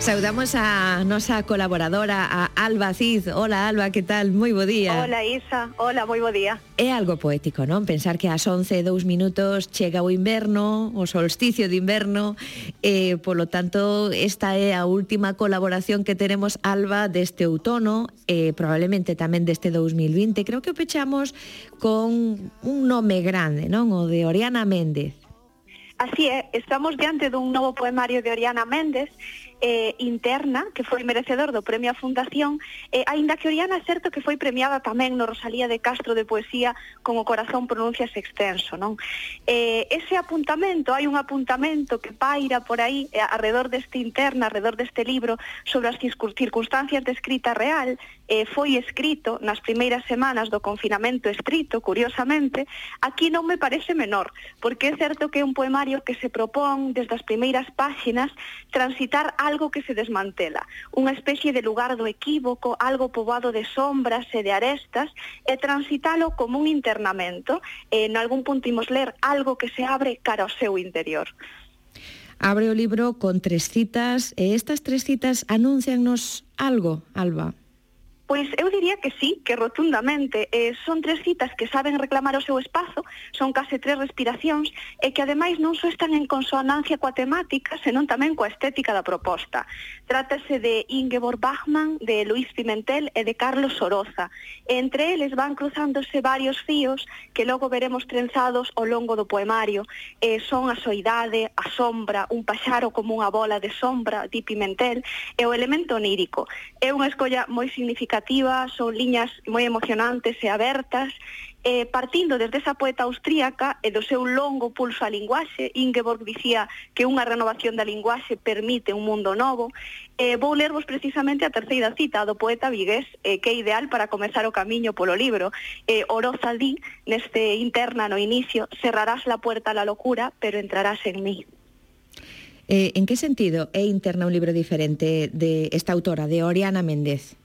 Saudamos a nosa colaboradora, a Alba Cid. Hola Alba, que tal? Moi bo día. Hola Isa, hola, moi bo día. É algo poético, non? Pensar que ás 11 e 2 minutos chega o inverno, o solsticio de inverno, e, eh, polo tanto, esta é a última colaboración que teremos Alba deste outono, e eh, probablemente tamén deste 2020. Creo que o pechamos con un nome grande, non? O de Oriana Méndez. Así é, estamos diante dun novo poemario de Oriana Méndez eh, interna que foi merecedor do Premio a Fundación eh, aínda que Oriana é certo que foi premiada tamén no Rosalía de Castro de Poesía con o corazón pronuncias extenso non? Eh, ese apuntamento hai un apuntamento que paira por aí eh, alrededor deste interna alrededor deste libro sobre as circunstancias de escrita real eh, foi escrito nas primeiras semanas do confinamento estrito curiosamente aquí non me parece menor porque é certo que é un poemario que se propón desde as primeiras páxinas transitar a algo que se desmantela, unha especie de lugar do equívoco, algo poboado de sombras e de arestas, e transitalo como un internamento, e en algún punto imos ler algo que se abre cara ao seu interior. Abre o libro con tres citas, e estas tres citas anuncianos algo, Alba. Pois eu diría que sí, que rotundamente. Eh, son tres citas que saben reclamar o seu espazo, son case tres respiracións, e que ademais non só están en consonancia coa temática, senón tamén coa estética da proposta. Trátase de Ingeborg Bachmann, de Luis Pimentel e de Carlos Soroza. Entre eles van cruzándose varios fíos que logo veremos trenzados ao longo do poemario. Eh, son a soidade, a sombra, un paxaro como unha bola de sombra, di Pimentel, e o elemento onírico. É unha escolla moi significativa significativa, son liñas moi emocionantes e abertas, eh, partindo desde esa poeta austríaca e do seu longo pulso á linguaxe, Ingeborg dicía que unha renovación da linguaxe permite un mundo novo, eh, vou lervos precisamente a terceira cita do poeta vigués, eh, que é ideal para comezar o camiño polo libro. Eh, Oroza di, neste interna no inicio, cerrarás la puerta a la locura, pero entrarás en mí. Eh, en que sentido é interna un libro diferente de esta autora, de Oriana Méndez?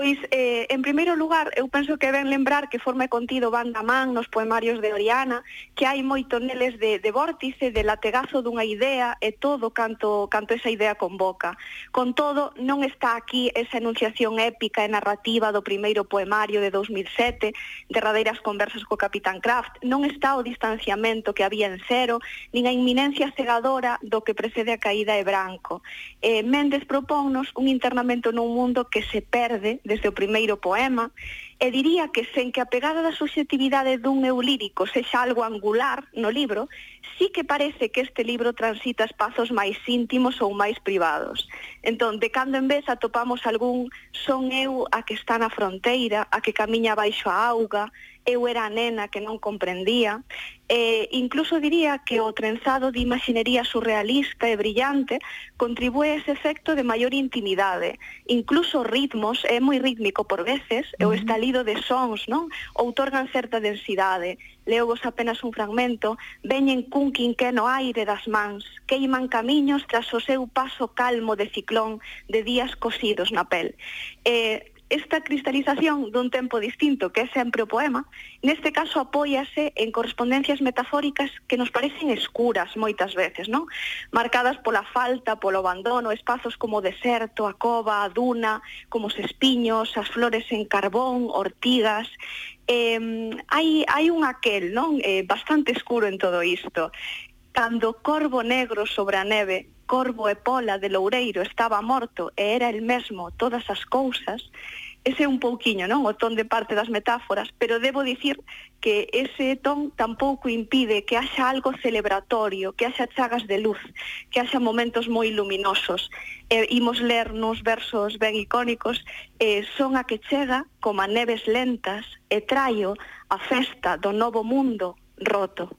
Pois, eh, en primeiro lugar, eu penso que ben lembrar que forma e contido van da man nos poemarios de Oriana, que hai moito neles de, de vórtice, de lategazo dunha idea e todo canto, canto esa idea convoca. Con todo, non está aquí esa enunciación épica e narrativa do primeiro poemario de 2007, derradeiras conversas co Capitán Kraft, non está o distanciamento que había en cero, nin a inminencia cegadora do que precede a caída de Branco. Eh, Méndez propónnos un internamento nun mundo que se perde desde o primeiro poema, e diría que sen que a pegada da subjetividade dun eu lírico sexa algo angular no libro, sí que parece que este libro transita espazos máis íntimos ou máis privados. Entón, de cando en vez atopamos algún son eu a que está na fronteira, a que camiña baixo a auga, eu era a nena que non comprendía, e incluso diría que o trenzado de imaxinería surrealista e brillante contribúe a ese efecto de maior intimidade. Incluso ritmos, é moi rítmico por veces, uh -huh. e o estalido de sons, non? Outorgan certa densidade. Leo vos apenas un fragmento. Veñen cun quinqueno aire das mans, queiman camiños tras o seu paso calmo de ciclón de días cosidos na pel. Eh, esta cristalización dun tempo distinto, que é sempre o poema, neste caso apóiase en correspondencias metafóricas que nos parecen escuras moitas veces, non? Marcadas pola falta, polo abandono, espazos como o deserto, a cova, a duna, como os espiños, as flores en carbón, ortigas, eh, hai, hai un aquel non? Eh, bastante escuro en todo isto. Cando corvo negro sobre a neve, corvo e pola de loureiro estaba morto e era el mesmo todas as cousas, ese é un pouquiño, non, o ton de parte das metáforas, pero debo dicir que ese ton tampouco impide que haxa algo celebratorio, que haxa chagas de luz, que haxa momentos moi luminosos. E imos ler nos versos ben icónicos, eh, son a que chega como a neves lentas e traio a festa do novo mundo roto.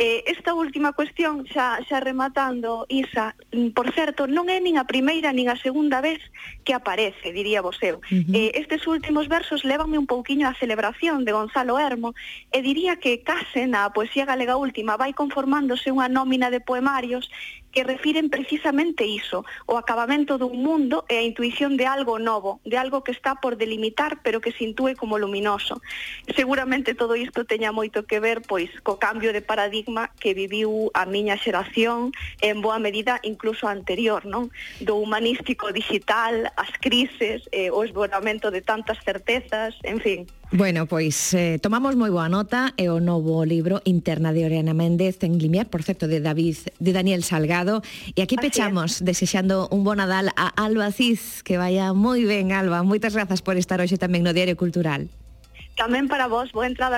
Eh, esta última cuestión, xa, xa rematando, Isa, mm, por certo, non é nin a primeira nin a segunda vez que aparece, diría vos eu. Uh -huh. eh, estes últimos versos levanme un pouquiño a celebración de Gonzalo Hermo e diría que case na poesía galega última vai conformándose unha nómina de poemarios que refiren precisamente iso, o acabamento dun mundo e a intuición de algo novo, de algo que está por delimitar, pero que se intúe como luminoso. Seguramente todo isto teña moito que ver pois co cambio de paradigma que viviu a miña xeración en boa medida incluso anterior, non? Do humanístico digital, as crises, eh, o esboramento de tantas certezas, en fin. Bueno, pois eh, tomamos moi boa nota e o novo libro Interna de Oriana Méndez en Limiar, por certo, de David de Daniel Salgado E aquí Así pechamos, desexando un bo Nadal a Alba Cis, que vaya moi ben, Alba. Moitas grazas por estar hoxe tamén no Diario Cultural. Tamén para vos, boa entrada.